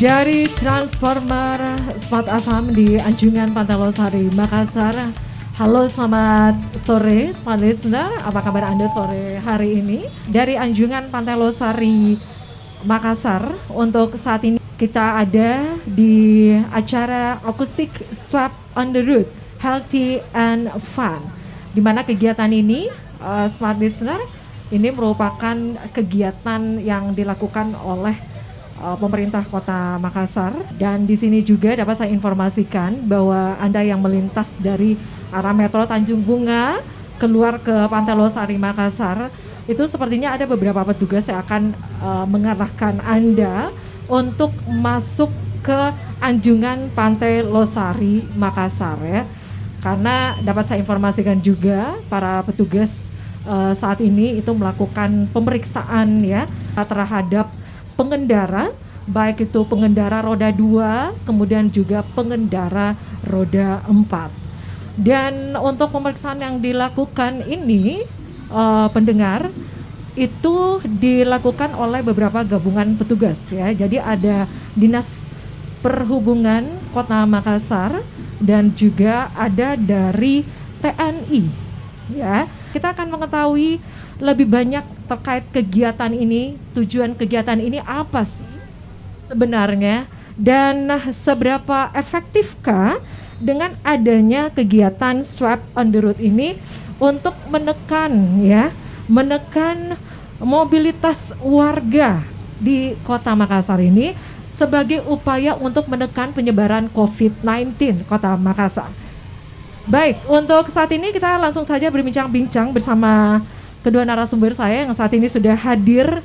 Dari Transformer Smart FM di Anjungan Pantai Losari, Makassar. Halo, selamat sore, smart listener. Apa kabar Anda sore hari ini? Dari Anjungan Pantai Losari, Makassar. Untuk saat ini kita ada di acara akustik Swap on the Road, Healthy and Fun. Di mana kegiatan ini, uh, smart listener, ini merupakan kegiatan yang dilakukan oleh uh, pemerintah Kota Makassar dan di sini juga dapat saya informasikan bahwa Anda yang melintas dari arah Metro Tanjung Bunga keluar ke Pantai Losari Makassar itu sepertinya ada beberapa petugas yang akan uh, mengarahkan Anda untuk masuk ke Anjungan Pantai Losari Makassar ya. Karena dapat saya informasikan juga para petugas uh, saat ini itu melakukan pemeriksaan ya terhadap pengendara baik itu pengendara roda 2 kemudian juga pengendara roda 4 dan untuk pemeriksaan yang dilakukan ini eh, pendengar itu dilakukan oleh beberapa gabungan petugas ya. Jadi ada dinas perhubungan kota Makassar dan juga ada dari TNI ya. Kita akan mengetahui lebih banyak terkait kegiatan ini, tujuan kegiatan ini apa sih sebenarnya dan seberapa efektifkah dengan adanya kegiatan swab on the road ini untuk menekan ya, menekan mobilitas warga di Kota Makassar ini sebagai upaya untuk menekan penyebaran COVID-19 Kota Makassar. Baik, untuk saat ini kita langsung saja berbincang-bincang bersama kedua narasumber saya yang saat ini sudah hadir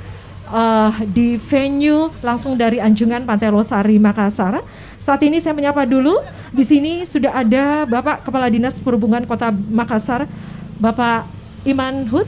uh, di venue langsung dari Anjungan Pantai Losari Makassar. Saat ini saya menyapa dulu. Di sini sudah ada Bapak Kepala Dinas Perhubungan Kota Makassar, Bapak Iman Hud.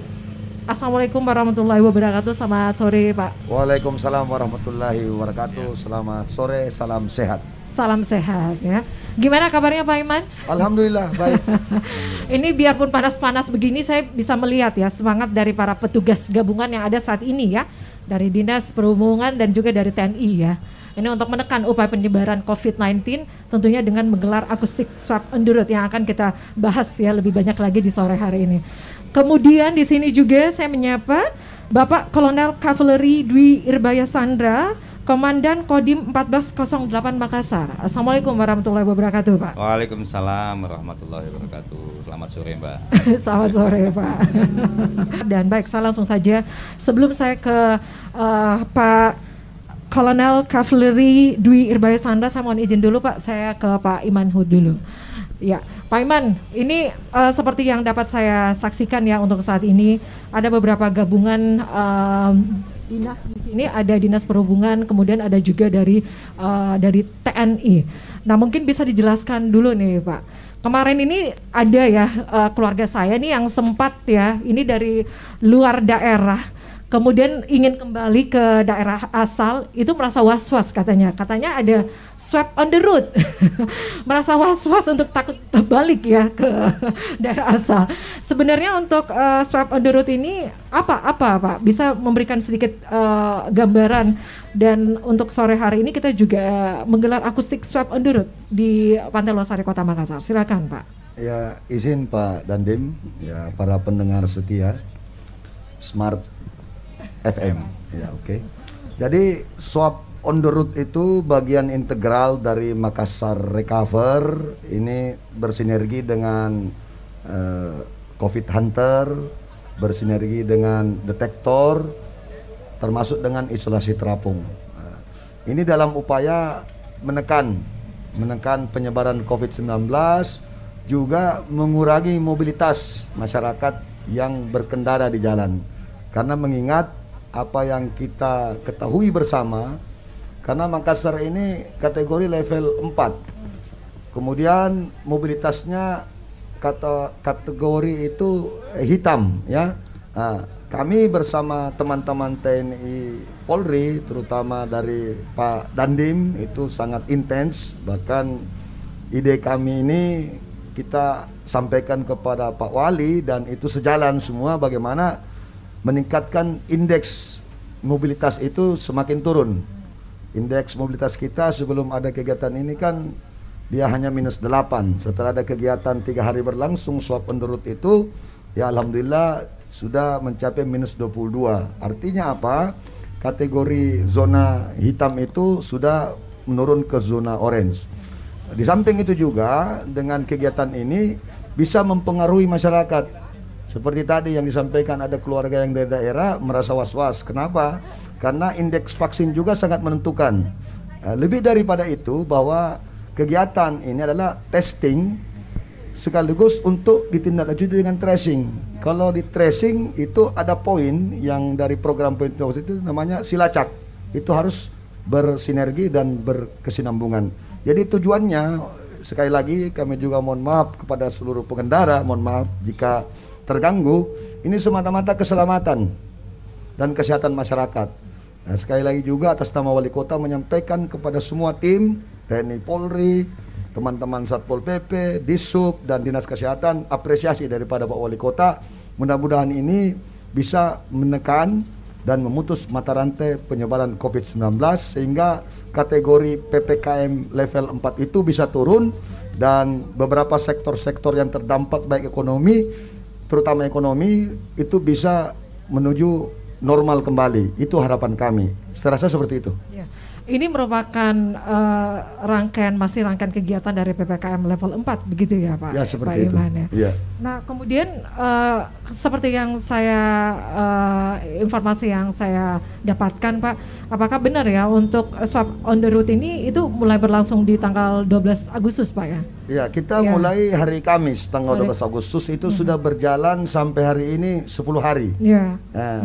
Assalamualaikum warahmatullahi wabarakatuh. Selamat sore, Pak. Waalaikumsalam warahmatullahi wabarakatuh. Selamat sore, salam sehat. Salam sehat ya. Gimana kabarnya Pak Iman? Alhamdulillah baik. Ini biarpun panas-panas begini saya bisa melihat ya semangat dari para petugas gabungan yang ada saat ini ya dari Dinas Perhubungan dan juga dari TNI ya. Ini untuk menekan upaya penyebaran COVID-19 tentunya dengan menggelar akustik swab road yang akan kita bahas ya lebih banyak lagi di sore hari ini. Kemudian di sini juga saya menyapa Bapak Kolonel Cavalry Dwi Irbaya Sandra, Komandan Kodim 1408 Makassar. Assalamualaikum warahmatullahi wabarakatuh, Pak. Waalaikumsalam warahmatullahi wabarakatuh. Selamat sore Mbak. Selamat sore Pak. Dan baik, saya langsung saja sebelum saya ke uh, Pak Kolonel Cavalry Dwi Irbaya Sandra, saya mohon izin dulu Pak, saya ke Pak Iman Hud dulu. Ya, Pak Iman, ini uh, seperti yang dapat saya saksikan ya untuk saat ini ada beberapa gabungan uh, dinas di sini ada dinas perhubungan, kemudian ada juga dari uh, dari TNI. Nah, mungkin bisa dijelaskan dulu nih Pak. Kemarin ini ada ya uh, keluarga saya nih yang sempat ya, ini dari luar daerah kemudian ingin kembali ke daerah asal itu merasa was-was katanya. Katanya ada swab on the road. Merasa was-was untuk takut balik ya ke daerah asal. Sebenarnya untuk uh, swab on the road ini apa apa pak? Bisa memberikan sedikit uh, gambaran? Dan untuk sore hari ini kita juga menggelar akustik swab on the road di Pantai Losari Kota Makassar. Silakan pak. Ya izin Pak Dandim, ya para pendengar setia. Smart FM. Ya oke. Jadi swap on the road itu bagian integral dari Makassar Recover. Ini bersinergi dengan eh, COVID Hunter, bersinergi dengan detektor, termasuk dengan isolasi terapung. Nah, ini dalam upaya menekan menekan penyebaran COVID-19 juga mengurangi mobilitas masyarakat yang berkendara di jalan. Karena mengingat apa yang kita ketahui bersama karena Makassar ini kategori level 4. Kemudian mobilitasnya kata kategori itu hitam ya. Nah, kami bersama teman-teman TNI Polri terutama dari Pak Dandim itu sangat intens bahkan ide kami ini kita sampaikan kepada Pak Wali dan itu sejalan semua bagaimana meningkatkan indeks mobilitas itu semakin turun. Indeks mobilitas kita sebelum ada kegiatan ini kan dia hanya minus 8. Setelah ada kegiatan tiga hari berlangsung swab underut itu ya alhamdulillah sudah mencapai minus 22. Artinya apa? Kategori zona hitam itu sudah menurun ke zona orange. Di samping itu juga dengan kegiatan ini bisa mempengaruhi masyarakat. Seperti tadi yang disampaikan ada keluarga yang dari daerah merasa was-was. Kenapa? Karena indeks vaksin juga sangat menentukan. Eh, Lebih daripada itu bahwa kegiatan ini adalah testing sekaligus untuk ditindaklanjuti dengan tracing. Kalau di tracing itu ada poin yang dari program poin itu namanya silacak. Itu harus bersinergi dan berkesinambungan. Jadi tujuannya sekali lagi kami juga mohon maaf kepada seluruh pengendara, mohon maaf jika terganggu. Ini semata-mata keselamatan dan kesehatan masyarakat. Nah, sekali lagi juga atas nama wali kota menyampaikan kepada semua tim TNI Polri, teman-teman Satpol PP, Disub dan Dinas Kesehatan apresiasi daripada Pak Wali Kota. Mudah-mudahan ini bisa menekan dan memutus mata rantai penyebaran COVID-19 sehingga kategori PPKM level 4 itu bisa turun dan beberapa sektor-sektor yang terdampak baik ekonomi terutama ekonomi itu bisa menuju normal kembali. Itu harapan kami. Saya rasa seperti itu. Ya. Ini merupakan eh, rangkaian masih rangkaian kegiatan dari PPKM level 4 begitu ya Pak? Ya Pak seperti itu. Iman, ya? Iya. Nah, kemudian eh, seperti yang saya eh, informasi yang saya dapatkan, Pak, apakah benar ya untuk swab on the road ini itu mulai berlangsung di tanggal 12 Agustus, Pak ya? Ya, kita Ya. mulai hari Kamis tanggal Hari- 12 Agustus itu sudah berjalan sampai hari ini 10 hari. Ya. Nah,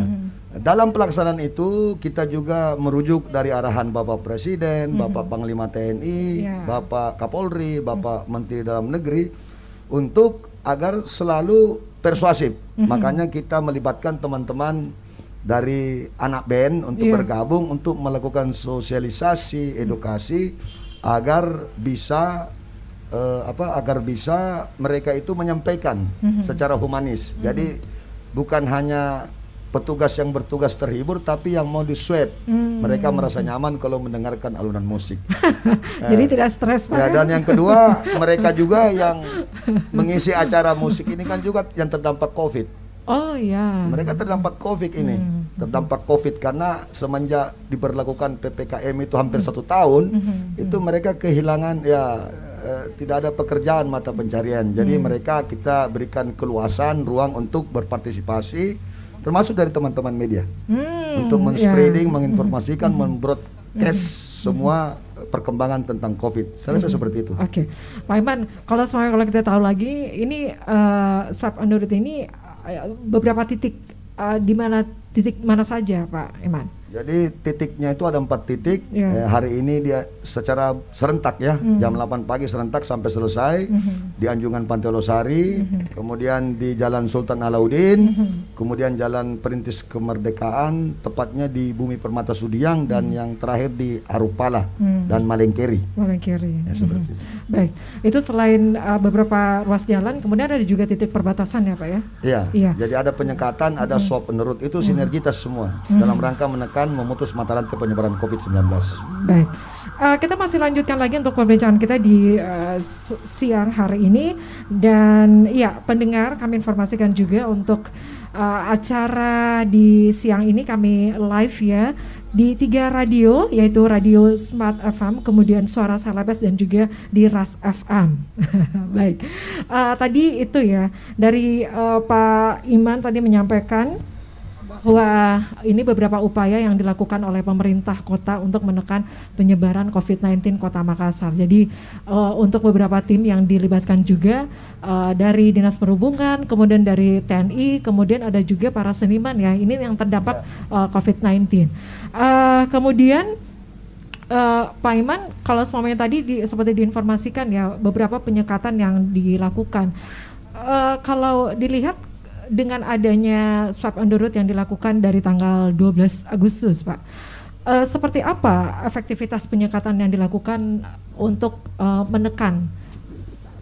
Dalam pelaksanaan itu kita juga merujuk dari arahan Bapak Presiden, Bapak Panglima TNI, Ya. Bapak Kapolri, Bapak Menteri Dalam Negeri untuk agar selalu persuasif. Makanya kita melibatkan teman-teman dari anak band untuk Iya. bergabung untuk melakukan sosialisasi, edukasi agar bisa eh, apa agar bisa mereka itu menyampaikan secara humanis. Jadi bukan hanya petugas yang bertugas terhibur tapi yang mau di swab. Mereka merasa nyaman kalau mendengarkan alunan musik. Jadi tidak stres, Pak. Ya, dan yang kedua, mereka juga yang mengisi acara musik ini kan juga yang terdampak Covid. Oh ya. Mereka terdampak COVID ini, terdampak COVID karena semenjak diberlakukan PPKM itu hampir satu tahun, itu mereka kehilangan ya eh, tidak ada pekerjaan mata pencarian. Jadi mereka kita berikan keluasan ruang untuk berpartisipasi, termasuk dari teman-teman media, Hmm, untuk ya. men-spreading, menginformasikan, membroadcast semua perkembangan tentang COVID. Saya rasa seperti itu. Oke, Pak Iman, kalau semuanya kalau kita tahu lagi, ini eh, swab on the road ini eh, beberapa titik eh, di mana titik mana saja, Pak Iman? Jadi titiknya itu ada empat titik. Ya. Eh, hari ini dia secara serentak ya, Hmm. jam 8 pagi serentak sampai selesai di Anjungan Pantai Losari, Hmm. kemudian di Jalan Sultan Alauddin, kemudian Jalan Perintis Kemerdekaan, tepatnya di Bumi Permata Sudiang dan yang terakhir di Arupala Hmm. dan Malengkeri. Malang kiri. Ya, seperti itu. Baik, itu selain eh, beberapa ruas jalan, kemudian ada juga titik perbatasan ya, Pak ya? Iya. Iya. Jadi ada penyekatan, ada swab penurut itu sinergitas semua dalam rangka menekan memutus mata rantai penyebaran COVID-19. Baik, Eh, kita masih lanjutkan lagi untuk perbincangan kita di s- siang hari ini dan ya pendengar kami informasikan juga untuk eh, acara di siang ini kami live ya di tiga radio yaitu radio Smart FM, kemudian Suara Selebes dan juga di Ras FM. Baik, Eh, tadi itu ya dari eh, Pak Iman tadi menyampaikan bahwa ini beberapa upaya yang dilakukan oleh pemerintah kota untuk menekan penyebaran COVID-19 Kota Makassar. Jadi eh, untuk beberapa tim yang dilibatkan juga eh, dari Dinas Perhubungan, kemudian dari TNI, kemudian ada juga para seniman ya. Ini yang terdampak eh, COVID-19. Eh, kemudian eh, Pak Iman, kalau semuanya tadi di- seperti diinformasikan ya beberapa penyekatan yang dilakukan. Eh, kalau dilihat dengan adanya swab on the road yang dilakukan dari tanggal 12 Agustus, Pak. Eh, seperti apa efektivitas penyekatan yang dilakukan untuk eh, menekan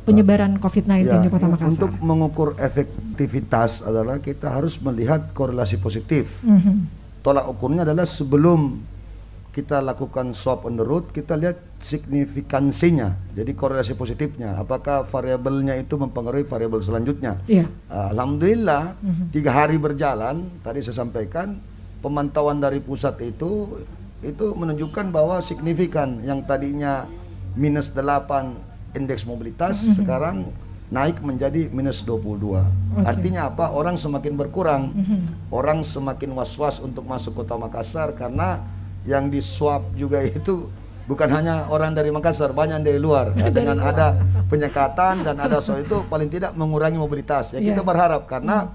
penyebaran COVID-19 Ya, di Kota ya, Makassar? Untuk mengukur efektivitas adalah kita harus melihat korelasi positif. Mhm. Tolak ukurnya adalah sebelum kita lakukan swab on the road, kita lihat signifikansinya. Jadi korelasi positifnya, apakah variabelnya itu mempengaruhi variabel selanjutnya. Iya. Alhamdulillah Mhm. tiga hari berjalan tadi saya sampaikan pemantauan dari pusat itu itu menunjukkan bahwa signifikan yang tadinya minus 8 indeks mobilitas Mhm. sekarang naik menjadi minus 22. Oke. Artinya apa? Orang semakin berkurang. Mhm. Orang semakin was-was untuk masuk kota Makassar karena yang di swab juga itu bukan hanya orang dari Makassar, banyak dari luar. Ya, Dari dengan luar. ada penyekatan dan ada swab itu paling tidak mengurangi mobilitas. Ya kita Iya. berharap karena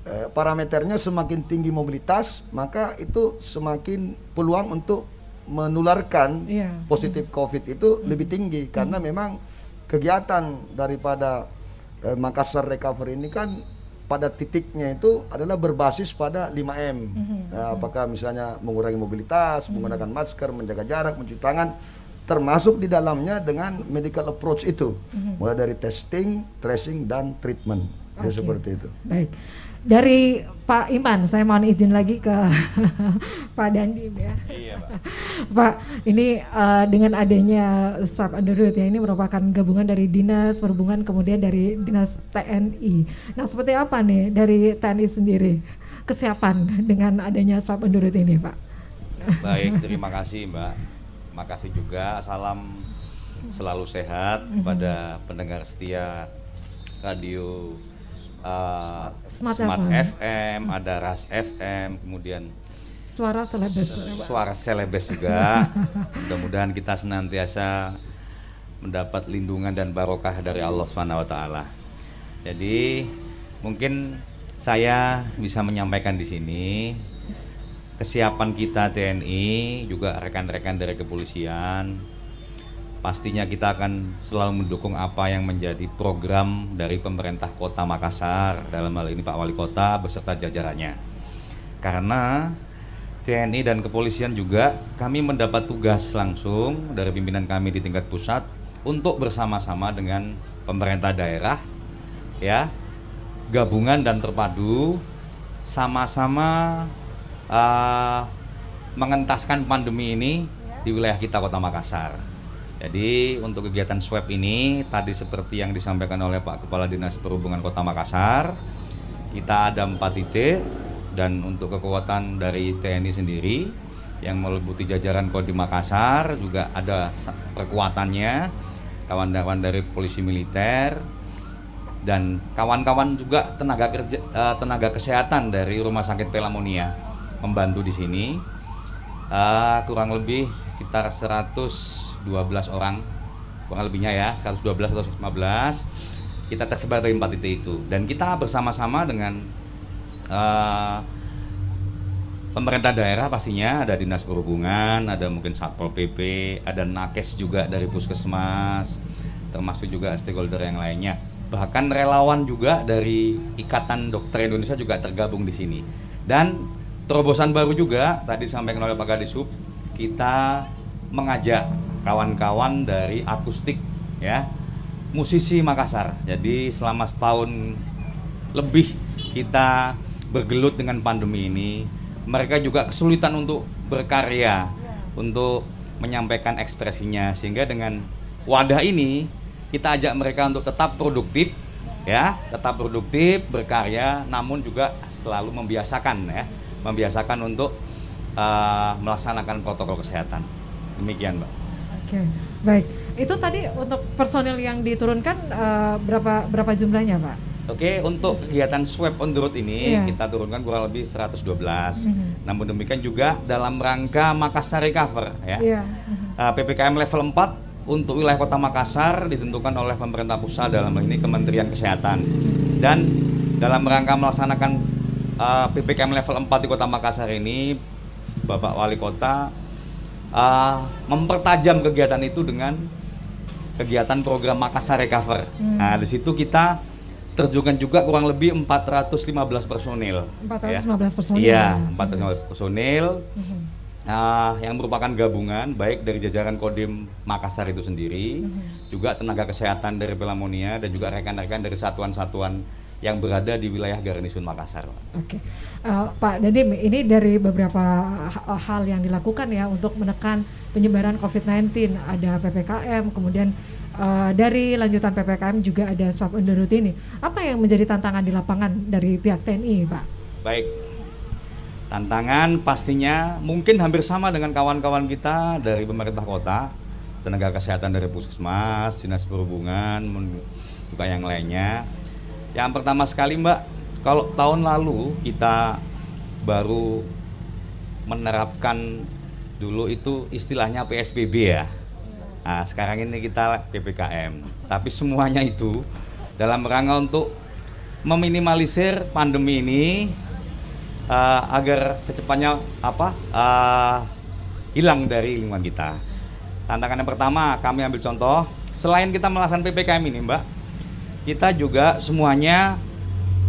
eh, parameternya semakin tinggi mobilitas, maka itu semakin peluang untuk menularkan Iya. positif COVID itu lebih tinggi karena memang kegiatan daripada eh, Makassar Recovery ini kan pada titiknya itu adalah berbasis pada 5M. Mhm. Ya, apakah misalnya mengurangi mobilitas, menggunakan masker, menjaga jarak, mencuci tangan, termasuk di dalamnya dengan medical approach itu, mulai dari testing, tracing, dan treatment. Ya, Oke. seperti itu. Baik. Dari Pak Iman, saya mohon izin lagi ke Pak Dandim ya. Iya, Pak. Pak, ini eh, dengan adanya swab road ya, ini merupakan gabungan dari Dinas Perhubungan kemudian dari Dinas TNI. Nah, seperti apa nih dari TNI sendiri kesiapan dengan adanya swab road ini, Pak? Baik, terima kasih Mbak. Makasih juga. Salam selalu sehat kepada pendengar setia radio uh, Smart Smart, FM. FM, ada Ras FM, kemudian Suara selebes. Suara selebes juga. Mudah-mudahan kita senantiasa mendapat lindungan dan barokah dari Allah Subhanahu wa taala. Jadi mungkin saya bisa menyampaikan di sini kesiapan kita TNI juga rekan-rekan dari kepolisian pastinya kita akan selalu mendukung apa yang menjadi program dari pemerintah Kota Makassar dalam hal ini Pak Wali Kota beserta jajarannya. Karena TNI dan kepolisian juga kami mendapat tugas langsung dari pimpinan kami di tingkat pusat untuk bersama-sama dengan pemerintah daerah ya gabungan dan terpadu sama-sama uh, mengentaskan pandemi ini di wilayah kita Kota Makassar. Jadi untuk kegiatan swab ini tadi seperti yang disampaikan oleh Pak Kepala Dinas Perhubungan Kota Makassar, kita ada empat titik dan untuk kekuatan dari TNI sendiri yang meliputi jajaran Kodim Makassar juga ada perkuatannya, kawan-kawan dari polisi militer dan kawan-kawan juga tenaga kerja eh, tenaga kesehatan dari Rumah Sakit Pelamonia membantu di sini. Eh, kurang lebih sekitar 112 orang kurang lebihnya ya 112 atau 115 kita tersebar dari empat titik itu. Dan kita bersama-sama dengan eh, pemerintah daerah pastinya ada dinas perhubungan ada mungkin satpol pp ada nakes juga dari puskesmas termasuk juga stakeholder yang lainnya. Bahkan relawan juga dari ikatan dokter Indonesia juga tergabung di sini. Dan terobosan baru juga tadi disampaikan oleh Pak Kadisub kita mengajak kawan-kawan dari akustik ya musisi Makassar. Jadi selama setahun lebih kita bergelut dengan pandemi ini mereka juga kesulitan untuk berkarya untuk menyampaikan ekspresinya. Sehingga dengan wadah ini kita ajak mereka untuk tetap produktif ya tetap produktif berkarya namun juga selalu membiasakan ya membiasakan untuk uh, melaksanakan protokol kesehatan demikian mbak Oke, baik. Itu tadi untuk personil yang diturunkan eh, berapa berapa jumlahnya, Pak? Oke, untuk kegiatan swab on the road ini Iya. kita turunkan kurang lebih 112. Mhm. Namun demikian juga dalam rangka Makassar Recover ya. Iya. Uh, PPKM level 4 untuk wilayah Kota Makassar ditentukan oleh pemerintah pusat dalam hal ini Kementerian Kesehatan. Dan dalam rangka melaksanakan uh, PPKM level 4 di Kota Makassar ini Bapak Wali Kota uh, mempertajam kegiatan itu dengan kegiatan program Makassar Recover. Hmm. Nah, di situ kita terjunkan juga kurang lebih 415 personil. 415 personil. Iya, 415 personil Mhm. ah, yang merupakan gabungan baik dari jajaran Kodim Makassar itu sendiri, juga tenaga kesehatan dari Pelamonia dan juga rekan-rekan dari satuan-satuan yang berada di wilayah Garnisun Makassar. Oke, Eh, Pak Dadim, ini dari beberapa ha- hal yang dilakukan ya untuk menekan penyebaran COVID-19. Ada ppkm, kemudian eh, dari lanjutan ppkm juga ada swab on the ini. Apa yang menjadi tantangan di lapangan dari pihak TNI, Pak? Baik. Tantangan pastinya mungkin hampir sama dengan kawan-kawan kita dari pemerintah kota, tenaga kesehatan dari puskesmas, dinas perhubungan, juga yang lainnya. Yang pertama sekali Mbak, kalau tahun lalu kita baru menerapkan dulu itu istilahnya PSBB ya. Nah, sekarang ini kita PPKM. Tapi semuanya itu dalam rangka untuk meminimalisir pandemi ini eh, agar secepatnya apa eh, hilang dari lingkungan kita. Tantangan yang pertama kami ambil contoh, selain kita melaksanakan PPKM ini, Mbak, kita juga semuanya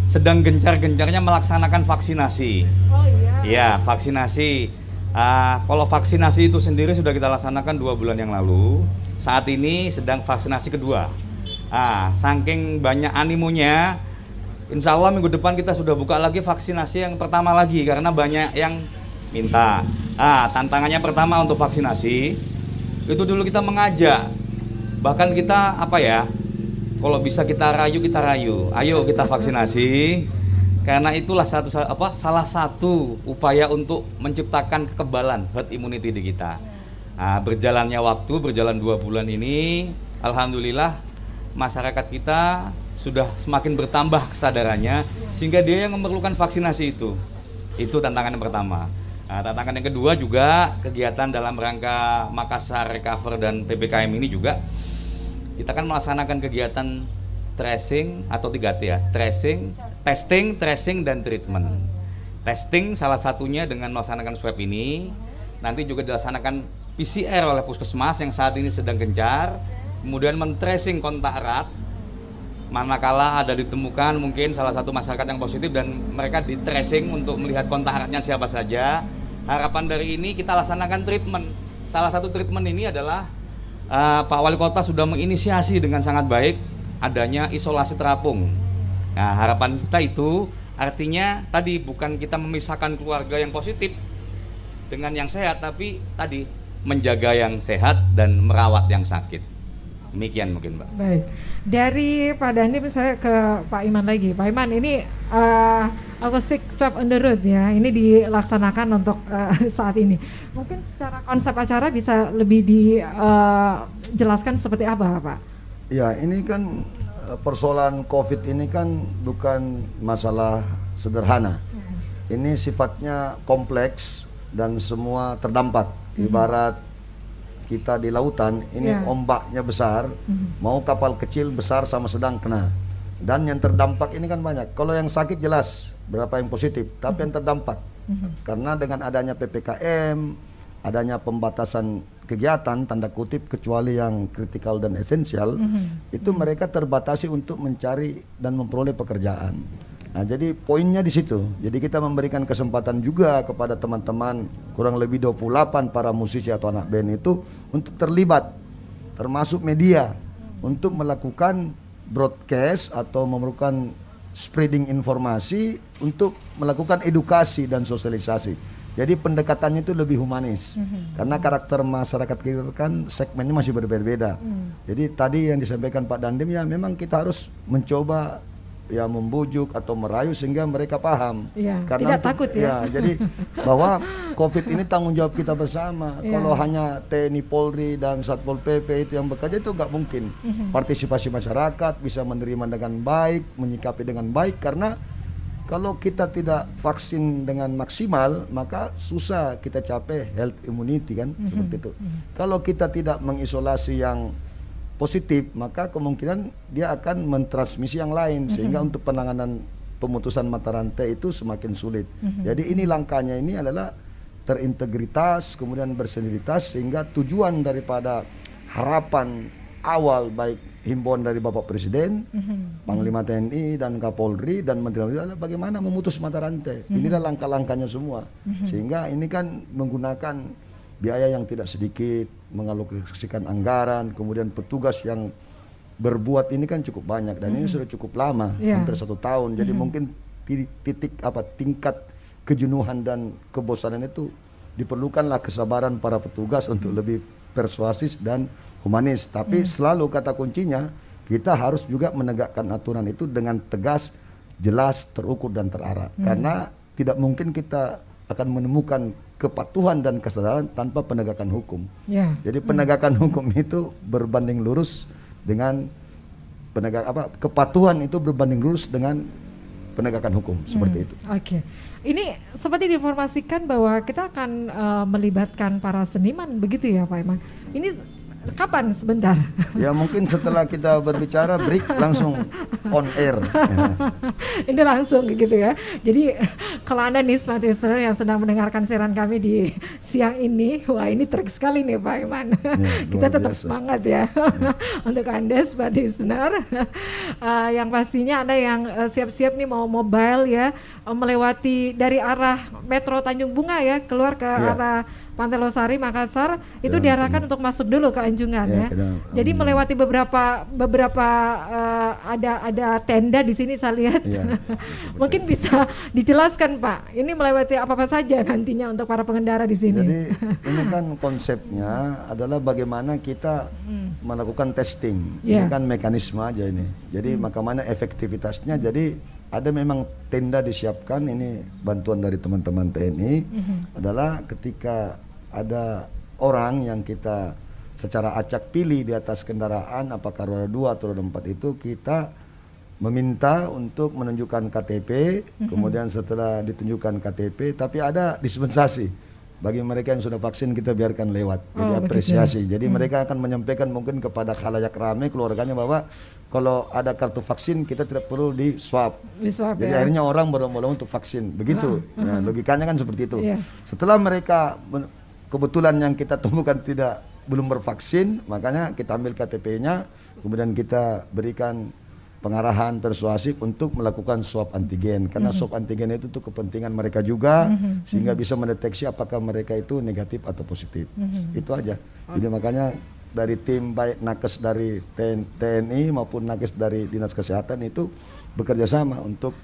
sedang gencar-gencarnya melaksanakan vaksinasi. Oh iya. Iya, vaksinasi. Ah, kalau vaksinasi itu sendiri sudah kita laksanakan dua bulan yang lalu. Saat ini sedang vaksinasi kedua. Ah, saking banyak animonya, Insya Allah minggu depan kita sudah buka lagi vaksinasi yang pertama lagi karena banyak yang minta. Ah, tantangannya pertama untuk vaksinasi itu dulu kita mengajak, bahkan kita apa ya? Kalau bisa kita rayu kita rayu, ayo kita vaksinasi karena itulah satu apa salah satu upaya untuk menciptakan kekebalan herd immunity di kita. Nah, berjalannya waktu berjalan dua bulan ini, alhamdulillah masyarakat kita sudah semakin bertambah kesadarannya sehingga dia yang memerlukan vaksinasi itu. Itu tantangan yang pertama. Nah, tantangan yang kedua juga kegiatan dalam rangka Makassar Recover dan PPKM ini juga kita kan melaksanakan kegiatan tracing atau 3T ya, tracing, testing, tracing dan treatment. Testing salah satunya dengan melaksanakan swab ini, nanti juga dilaksanakan PCR oleh puskesmas yang saat ini sedang gencar, kemudian men-tracing kontak erat, manakala ada ditemukan mungkin salah satu masyarakat yang positif dan mereka di tracing untuk melihat kontak eratnya siapa saja. Harapan dari ini kita laksanakan treatment. Salah satu treatment ini adalah eh, Pak Wali Kota sudah menginisiasi dengan sangat baik adanya isolasi terapung. Nah, harapan kita itu artinya tadi bukan kita memisahkan keluarga yang positif dengan yang sehat, tapi tadi menjaga yang sehat dan merawat yang sakit. Demikian mungkin, Mbak. Baik. Dari Pak Dandim saya ke Pak Iman lagi. Pak Iman ini eh acoustic swab on the road ya. Ini dilaksanakan untuk eh, saat ini. Mungkin secara konsep acara bisa lebih dijelaskan seperti apa, Pak? Ya, ini kan eh, persoalan COVID ini kan bukan masalah sederhana. Ini sifatnya kompleks dan semua terdampak. Ibarat kita di lautan, ini Ya. ombaknya besar, mau kapal kecil, besar sama sedang kena. Dan yang terdampak ini kan banyak. Kalau yang sakit jelas berapa yang positif, tapi yang terdampak karena dengan adanya PPKM, adanya pembatasan kegiatan tanda kutip kecuali yang kritikal dan esensial, itu mereka terbatasi untuk mencari dan memperoleh pekerjaan. Nah, jadi poinnya di situ. Jadi kita memberikan kesempatan juga kepada teman-teman kurang lebih 28 para musisi atau anak band itu untuk terlibat termasuk media untuk melakukan broadcast atau memerlukan spreading informasi untuk melakukan edukasi dan sosialisasi. Jadi pendekatannya itu lebih humanis karena karakter masyarakat kita kan segmennya masih berbeda-beda. Jadi tadi yang disampaikan Pak Dandim ya memang kita harus mencoba ya membujuk atau merayu sehingga mereka paham. Iya, tidak takut ya. jadi bahwa COVID ini tanggung jawab kita bersama. Iya. Kalau hanya TNI Polri dan Satpol PP itu yang bekerja itu nggak mungkin. Mhm. Partisipasi masyarakat bisa menerima dengan baik, menyikapi dengan baik karena kalau kita tidak vaksin dengan maksimal maka susah kita capai health immunity kan Mhm. seperti itu. Kalau kita tidak mengisolasi yang positif maka kemungkinan dia akan mentransmisi yang lain sehingga untuk penanganan pemutusan mata rantai itu semakin sulit. Jadi ini langkahnya ini adalah terintegritas kemudian bersinergitas sehingga tujuan daripada harapan awal baik himbauan dari Bapak Presiden, Mhm. Panglima TNI dan Kapolri dan Menteri Dalam Negeri adalah bagaimana memutus mata rantai. Inilah langkah-langkahnya semua. Sehingga ini kan menggunakan biaya yang tidak sedikit, mengalokasikan anggaran, kemudian petugas yang berbuat ini kan cukup banyak dan ini sudah cukup lama, Iya. hampir satu tahun. Jadi mungkin ti- titik apa tingkat kejenuhan dan kebosanan itu diperlukanlah kesabaran para petugas untuk lebih persuasif dan humanis. Tapi selalu kata kuncinya kita harus juga menegakkan aturan itu dengan tegas, jelas, terukur dan terarah. Karena tidak mungkin kita akan menemukan kepatuhan dan kesadaran tanpa penegakan hukum. Ya. Jadi penegakan hukum itu berbanding lurus dengan penegak apa kepatuhan itu berbanding lurus dengan penegakan hukum seperti itu. Oke, ini seperti diinformasikan bahwa kita akan eh, melibatkan para seniman, begitu ya Pak Iman? Ini kapan sebentar? Ya mungkin setelah kita berbicara break langsung on air. Ya. ini langsung gitu ya. Jadi kalau anda nih smart listener yang sedang mendengarkan siaran kami di siang ini, wah ini trik sekali nih Pak Iman. Ya, Kita tetap biasa. semangat ya untuk anda smart listener. Eh, yang pastinya anda yang eh, siap-siap nih mau mobile ya eh, melewati dari arah Metro Tanjung Bunga ya keluar ke Ya. arah Pantai Losari Makassar itu Ya, diarahkan untuk masuk dulu ke Anjungan Ya, ya. dalam. Jadi Alhamdulillah. melewati beberapa beberapa eh, ada ada tenda di sini saya lihat. Iya, Mungkin bisa dijelaskan Pak, ini melewati apa apa saja nantinya untuk para pengendara di sini. Jadi ini kan konsepnya adalah bagaimana kita melakukan testing. Ini Ya. kan mekanisme aja ini. Jadi bagaimana efektivitasnya. Jadi ada memang tenda disiapkan ini bantuan dari teman-teman TNI adalah ketika ada orang yang kita secara acak pilih di atas kendaraan apakah roda dua atau roda empat itu kita meminta untuk menunjukkan KTP, kemudian setelah ditunjukkan KTP, tapi ada dispensasi bagi mereka yang sudah vaksin kita biarkan lewat, Oh, jadi begitu. apresiasi. Jadi mereka akan menyampaikan mungkin kepada khalayak ramai keluarganya bahwa kalau ada kartu vaksin kita tidak perlu di swab. Di swab Jadi ya. akhirnya orang berbondong-bondong untuk vaksin, begitu. Ya, logikanya kan seperti itu. Iya. Setelah mereka kebetulan yang kita temukan tidak belum bervaksin, makanya kita ambil KTP-nya, kemudian kita berikan pengarahan persuasif untuk melakukan swab antigen. Karena swab antigen itu tuh kepentingan mereka juga sehingga bisa mendeteksi apakah mereka itu negatif atau positif. Itu aja. Jadi makanya dari tim baik nakes dari TN TNI maupun nakes dari dinas kesehatan itu bekerja sama untuk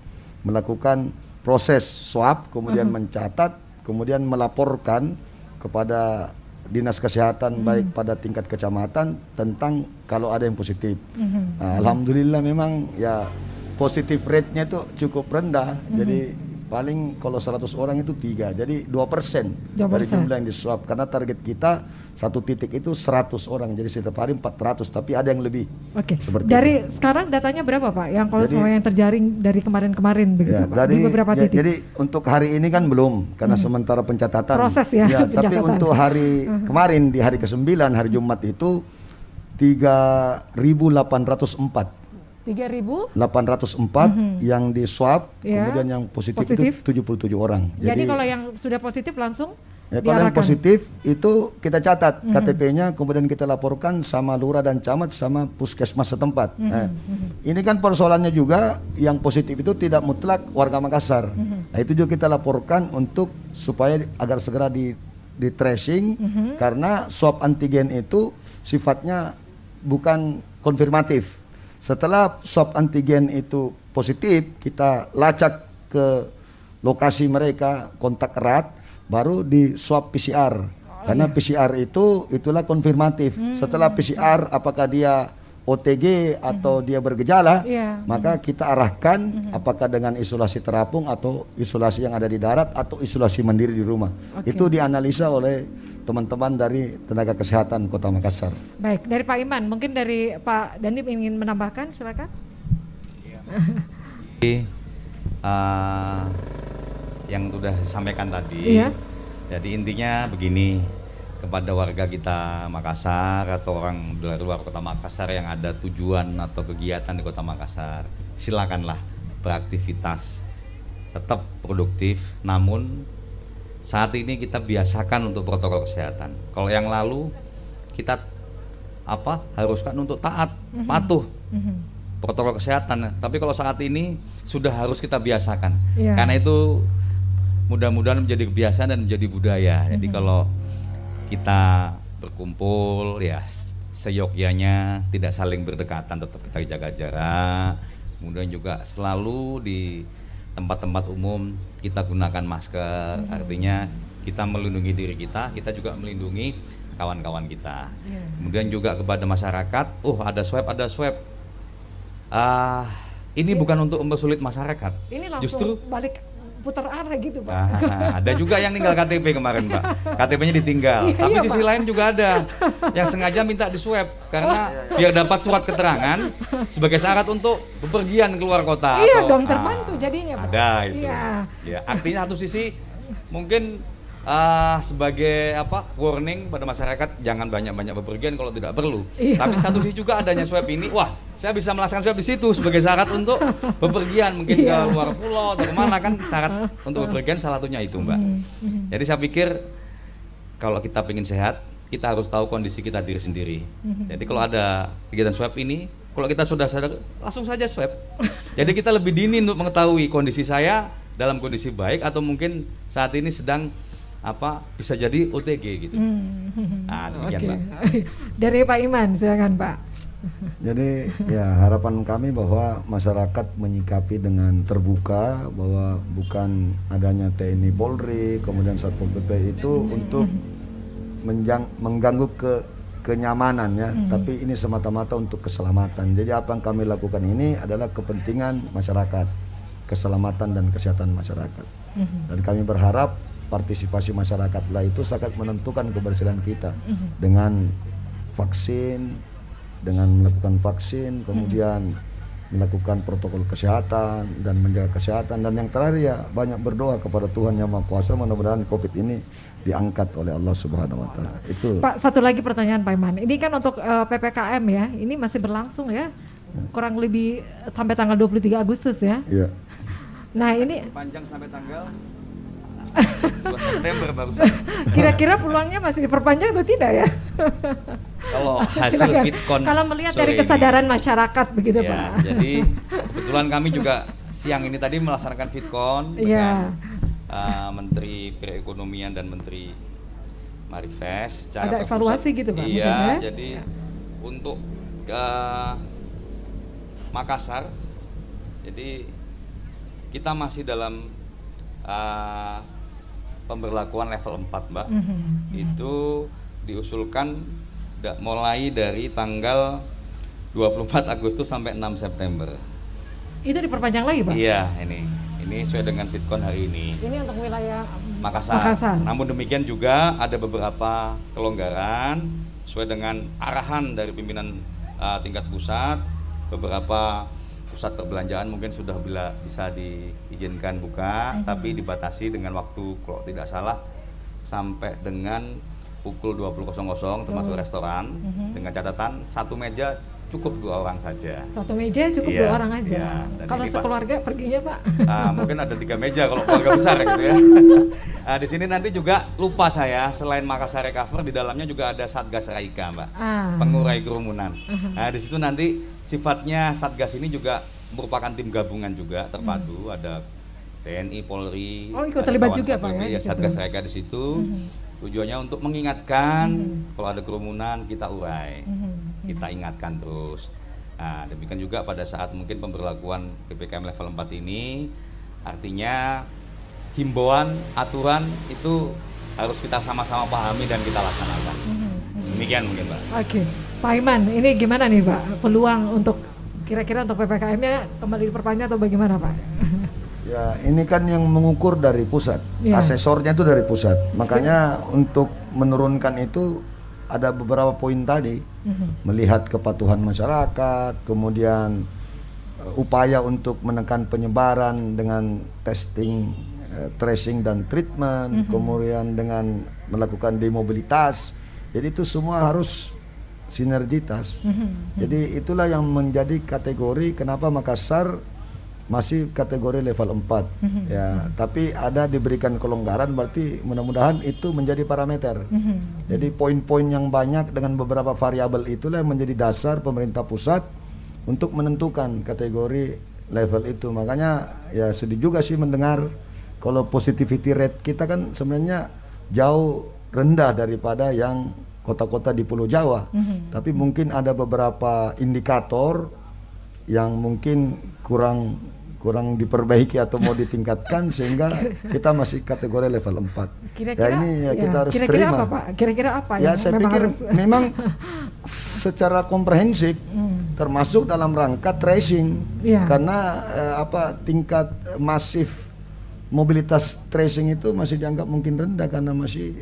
melakukan proses swab kemudian mencatat kemudian melaporkan kepada dinas kesehatan baik pada tingkat kecamatan tentang kalau ada yang positif. Nah, Alhamdulillah memang ya positif rate-nya itu cukup rendah. Jadi paling kalau 100 orang itu tiga, jadi dua persen dari 2%. jumlah yang disuap. Karena target kita satu titik itu 100 orang, jadi setiap hari 400, tapi ada yang lebih. Oke. Seperti Dari sekarang datanya berapa Pak? Yang kalau Jadi- semua yang terjaring dari kemarin-kemarin begitu Ya, Pak? dari, di beberapa ya, titik. jadi untuk hari ini kan belum karena sementara pencatatan. Proses ya, tapi pencatatan. untuk hari kemarin di hari ke-9 hari Jumat itu 3804. 3000 804 yang di swab, Ya. kemudian yang positif, Positif. itu 77 orang. Jadi, kalau yang sudah positif langsung ya, kalau yang positif itu kita catat KTP-nya, kemudian kita laporkan sama lurah dan camat sama puskesmas setempat. Nah, ini kan persoalannya juga yang positif itu tidak mutlak warga Makassar. Nah, itu juga kita laporkan untuk supaya agar segera di di tracing karena swab antigen itu sifatnya bukan konfirmatif. Setelah swab antigen itu positif, kita lacak ke lokasi mereka kontak erat, baru di swab PCR. Karena PCR itu itulah konfirmatif. Setelah PCR apakah dia OTG atau dia bergejala, Iya. maka kita arahkan apakah dengan isolasi terapung atau isolasi yang ada di darat atau isolasi mandiri di rumah. Oke. Itu dianalisa oleh teman-teman dari tenaga kesehatan Kota Makassar. Baik, dari Pak Iman, mungkin dari Pak Dandim ingin menambahkan, silakan. Jadi, eh, yang sudah disampaikan tadi. Iya. Jadi intinya begini kepada warga kita Makassar atau orang dari luar kota Makassar yang ada tujuan atau kegiatan di kota Makassar, silakanlah beraktivitas, tetap produktif. Namun saat ini kita biasakan untuk protokol kesehatan. Kalau yang lalu kita apa haruskan untuk taat, patuh Mhm. protokol kesehatan. Tapi kalau saat ini sudah harus kita biasakan. Iya. Karena itu mudah-mudahan menjadi kebiasaan dan menjadi budaya. Jadi kalau kita berkumpul ya seyogyanya tidak saling berdekatan tetap kita jaga jarak. Kemudian juga selalu di tempat-tempat umum kita gunakan masker. Artinya kita melindungi diri kita, kita juga melindungi kawan-kawan kita. Iya. Kemudian juga kepada masyarakat, oh ada swab, ada swab. Ah, ini bukan untuk mempersulit masyarakat. Ini langsung Justru balik putar arah gitu, Pak. Ah, ada juga yang tinggal KTP kemarin, Pak. KTP-nya ditinggal. Iya, Tapi iya, sisi Pak. lain juga ada yang sengaja minta di swab karena biar dapat surat keterangan sebagai syarat untuk bepergian keluar kota. Iya atau- dong, Ah, terbantu jadinya, Pak. Ada itu. Iya. Ya, artinya satu sisi mungkin ah, sebagai apa warning pada masyarakat jangan banyak-banyak bepergian kalau tidak perlu. Iya. Tapi satu sisi juga adanya swab ini, wah saya bisa melaksanakan swab di situ sebagai syarat untuk bepergian mungkin Iya. ke luar pulau atau ke mana kan syarat untuk bepergian salah satunya itu mbak. Mhm, mhm. Jadi saya pikir kalau kita ingin sehat kita harus tahu kondisi kita diri sendiri. Mhm. Jadi kalau ada kegiatan swab ini, kalau kita sudah sadar langsung saja swab. Jadi kita lebih dini untuk mengetahui kondisi saya dalam kondisi baik atau mungkin saat ini sedang apa bisa jadi OTG gitu. Mhm. Ah, demikian, Oke. Mbak. Dari Pak Iman, silakan Pak. Jadi ya harapan kami bahwa masyarakat menyikapi dengan terbuka bahwa bukan adanya TNI Polri kemudian Satpol PP itu untuk menjang, mengganggu ke kenyamanan ya, tapi ini semata-mata untuk keselamatan. Jadi apa yang kami lakukan ini adalah kepentingan masyarakat, keselamatan dan kesehatan masyarakat. Mhm. Dan kami berharap partisipasi masyarakatlah itu sangat menentukan keberhasilan kita Mhm. dengan vaksin, dengan melakukan vaksin, kemudian melakukan protokol kesehatan dan menjaga kesehatan dan yang terakhir ya banyak berdoa kepada Tuhan yang Maha Kuasa mudah-mudahan Covid ini diangkat oleh Allah Subhanahu wa taala. Itu Pak, satu lagi pertanyaan Pak Iman. Ini kan untuk eh, PPKM ya, ini masih berlangsung ya. Kurang lebih sampai tanggal 23 Agustus ya. ya. Nah, ini Panjang sampai tanggal 2 September baru. kira-kira peluangnya masih diperpanjang atau tidak ya? Kalau hasil. Fitcon Kalau melihat dari ini- kesadaran masyarakat begitu, Ya, Pak. jadi kebetulan kami juga siang ini tadi melaksanakan Fitcon Iya. dengan uh, Menteri Perekonomian dan Menteri Marifest. secara Ada terpusat. evaluasi gitu, Pak, Iya, mungkin ya? jadi untuk uh, Makassar, jadi kita masih dalam uh, pemberlakuan level 4, Mbak. Mhm. Itu diusulkan da- mulai dari tanggal 24 Agustus sampai 6 September. Itu diperpanjang lagi, Pak? Iya, ini. Ini sesuai dengan Fitcon hari ini. Ini untuk wilayah Makassar. Makassar. Namun demikian juga ada beberapa kelonggaran sesuai dengan arahan dari pimpinan uh, tingkat pusat. Beberapa pusat perbelanjaan mungkin sudah bila bisa diizinkan buka, tapi dibatasi dengan waktu kalau tidak salah sampai dengan pukul 20.00 termasuk restoran. Mhm. dengan catatan satu meja cukup dua orang saja. satu meja cukup Iya, dua orang aja. iya. Kalau ini, Pak- sekeluarga perginya, Pak? Ah, mungkin ada tiga meja kalau keluarga besar gitu ya. Nah, di sini nanti juga lupa saya selain Makassar Recover di dalamnya juga ada Satgas Raika, Mbak. Ah. Pengurai kerumunan. Nah, di situ nanti sifatnya Satgas ini juga merupakan tim gabungan juga terpadu ada TNI, Polri. Oh, ikut terlibat juga, Pak, ya, situ. Satgas Raika di situ. Tujuannya untuk mengingatkan kalau ada kerumunan kita urai Mhm. Kita ingatkan terus. Nah, demikian juga pada saat mungkin pemberlakuan PPKM level 4 ini artinya himbauan, aturan itu harus kita sama-sama pahami dan kita laksanakan. Mhm. Demikian mungkin, Pak. Oke, Pak Iman, ini gimana nih Pak peluang untuk kira-kira untuk ppkm-nya kembali diperpanjang atau bagaimana Pak? Ya, ini kan yang mengukur dari pusat. Iya. Asesornya itu dari pusat. Makanya untuk menurunkan itu ada beberapa poin tadi. Mhm. Melihat kepatuhan masyarakat, kemudian eh, upaya untuk menekan penyebaran dengan testing, eh, tracing dan treatment, kemudian dengan melakukan demobilitas. Jadi itu semua harus sinergitas. Mhm. Jadi itulah yang menjadi kategori kenapa Makassar masih kategori level 4 Mhm. ya tapi ada diberikan kelonggaran berarti mudah-mudahan itu menjadi parameter Mhm. jadi poin-poin yang banyak dengan beberapa variabel itulah yang menjadi dasar pemerintah pusat untuk menentukan kategori level itu makanya ya sedih juga sih mendengar kalau positivity rate kita kan sebenarnya jauh rendah daripada yang kota-kota di Pulau Jawa Mhm. tapi mungkin ada beberapa indikator yang mungkin kurang kurang diperbaiki atau mau ditingkatkan sehingga kita masih kategori level 4. Kira-kira ya ini ya kita harus kira-kira terima. apa Pak? Kira-kira apa Ya saya memang pikir harus- memang secara komprehensif Hmm. termasuk dalam rangka tracing Iya. karena eh, apa tingkat masif mobilitas tracing itu masih dianggap mungkin rendah karena masih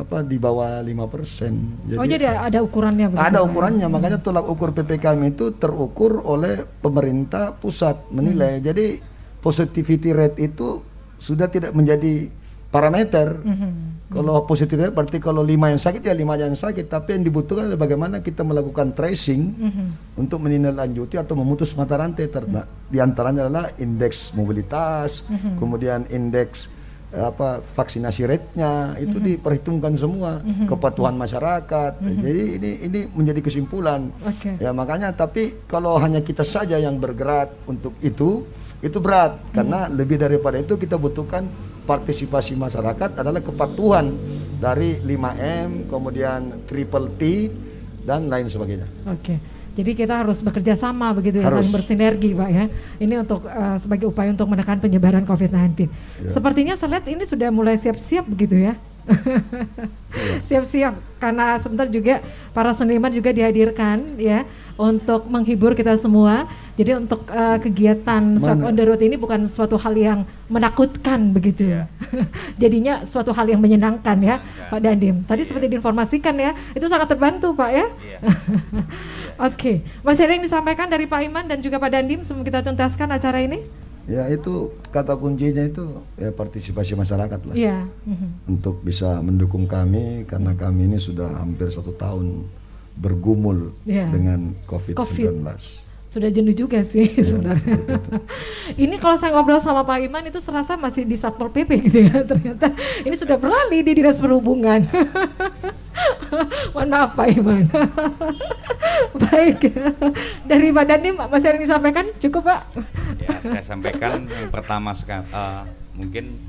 apa di bawah 5%. oh jadi ada ukurannya begitu, Ada Pak? ukurannya, makanya tolak ukur PPKM itu terukur oleh pemerintah pusat menilai. Jadi positivity rate itu sudah tidak menjadi parameter. Mhm. Kalau positif rate berarti kalau lima yang sakit ya lima yang sakit. Tapi yang dibutuhkan adalah bagaimana kita melakukan tracing Mhm. untuk menindaklanjuti atau memutus mata rantai. Terna, di antaranya adalah indeks mobilitas, Mhm. kemudian indeks apa vaksinasi rate-nya itu Mhm. diperhitungkan semua, kepatuhan masyarakat. Jadi ini ini menjadi kesimpulan. Oke. Ya makanya tapi kalau hanya kita saja yang bergerak untuk itu itu berat karena lebih daripada itu kita butuhkan partisipasi masyarakat adalah kepatuhan dari 5M kemudian triple T dan lain sebagainya. Oke. Jadi kita harus bekerja sama begitu ya, Harus. saling bersinergi, Pak ya. Ini untuk eh, sebagai upaya untuk menekan penyebaran COVID-19. Ya. Sepertinya saya lihat ini sudah mulai siap-siap begitu ya. Iya. Siap-siap karena sebentar juga para seniman juga dihadirkan ya untuk menghibur kita semua. Jadi untuk eh, kegiatan Mana? on the road ini bukan suatu hal yang menakutkan begitu ya. Jadinya suatu hal yang menyenangkan ya, Pak Dandim. Tadi seperti diinformasikan ya, itu sangat terbantu Pak ya. Oke, masih ada yang disampaikan dari Pak Iman dan juga Pak Dandim sebelum kita tuntaskan acara ini? Ya itu kata kuncinya itu ya partisipasi masyarakat lah Iya. mhm. untuk bisa mendukung kami karena kami ini sudah hampir satu tahun bergumul Iya. dengan COVID-19. COVID. Sudah jenuh juga sih sebenarnya. ini kalau saya ngobrol sama Pak Iman itu serasa masih di Satpol PP gitu ya. Ternyata ini sudah beralih di Dinas Perhubungan. Mohon maaf Pak Iman. Baik. Dari Pak Dandim masih ada yang disampaikan? Cukup Pak? Ya, saya sampaikan yang pertama sekali mungkin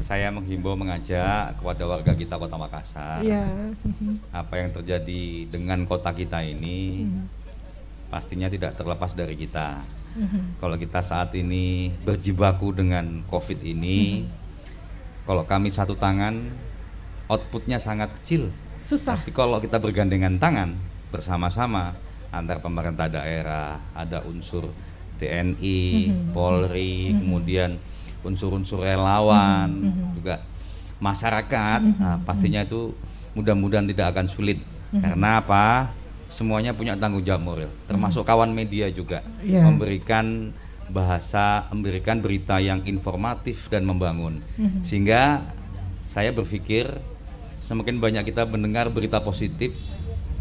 saya menghimbau mengajak kepada warga kita Kota Makassar Iya. apa yang terjadi dengan kota kita ini Mhm. Pastinya tidak terlepas dari kita. Mhm. Kalau kita saat ini berjibaku dengan COVID ini, kalau kami satu tangan, outputnya sangat kecil. Susah. Tapi kalau kita bergandengan tangan bersama-sama antar pemerintah daerah, ada unsur TNI, Mhm. Polri, Mhm. kemudian unsur-unsur relawan, Mhm. Mhm. juga masyarakat, Mhm. nah, pastinya itu mudah-mudahan tidak akan sulit. Mhm. Karena apa? Semuanya punya tanggung jawab moral, termasuk kawan media juga Iya. memberikan bahasa, memberikan berita yang informatif dan membangun. Mhm. Sehingga saya berpikir semakin banyak kita mendengar berita positif,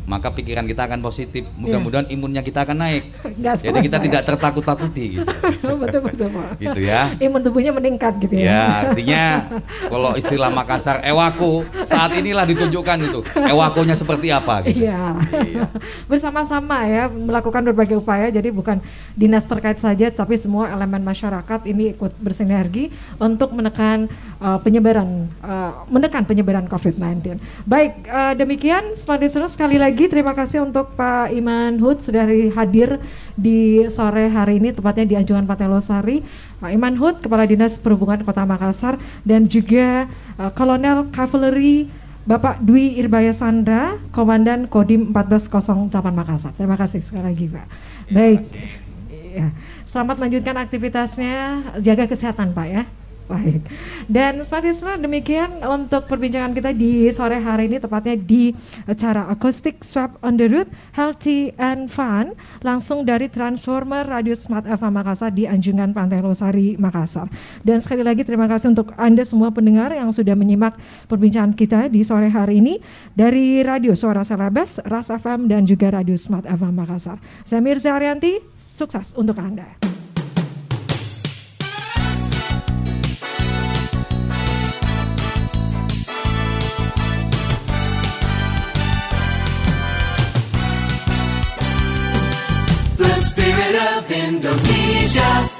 maka pikiran kita akan positif. Mudah-mudahan imunnya kita akan naik. Nggak Jadi kita Pak, ya? tidak tertakut-takuti gitu. betul betul Pak. gitu ya. Imun tubuhnya meningkat gitu ya. Ya, artinya kalau istilah Makassar ewaku saat inilah ditunjukkan itu. Ewakonya seperti apa gitu. Iya. Iya. Bersama-sama ya melakukan berbagai upaya jadi bukan dinas terkait saja tapi semua elemen masyarakat ini ikut bersinergi untuk menekan uh, penyebaran uh, menekan penyebaran COVID-19. Baik, uh, demikian Smart Listeners sekali lagi terima kasih untuk Pak Iman Hud sudah hadir di sore hari ini tepatnya di Anjungan Patelosari. Pak Iman Hud Kepala Dinas Perhubungan Kota Makassar dan juga uh, Kolonel Cavalry Bapak Dwi Irbaya Sandra, Komandan Kodim 1408 Makassar. Terima kasih sekali lagi, Pak. Baik. Iya. Selamat melanjutkan aktivitasnya, jaga kesehatan, Pak ya. Baik. Dan Smart Listener, demikian untuk perbincangan kita di sore hari ini tepatnya di acara Acoustic Swap on the Road Healthy and Fun langsung dari Transformer Radio Smart FM Makassar di Anjungan Pantai Losari Makassar. Dan sekali lagi terima kasih untuk Anda semua pendengar yang sudah menyimak perbincangan kita di sore hari ini dari Radio Suara Selebes, Ras FM dan juga Radio Smart FM Makassar. Saya Mirza Arianti, sukses untuk Anda. Indonesia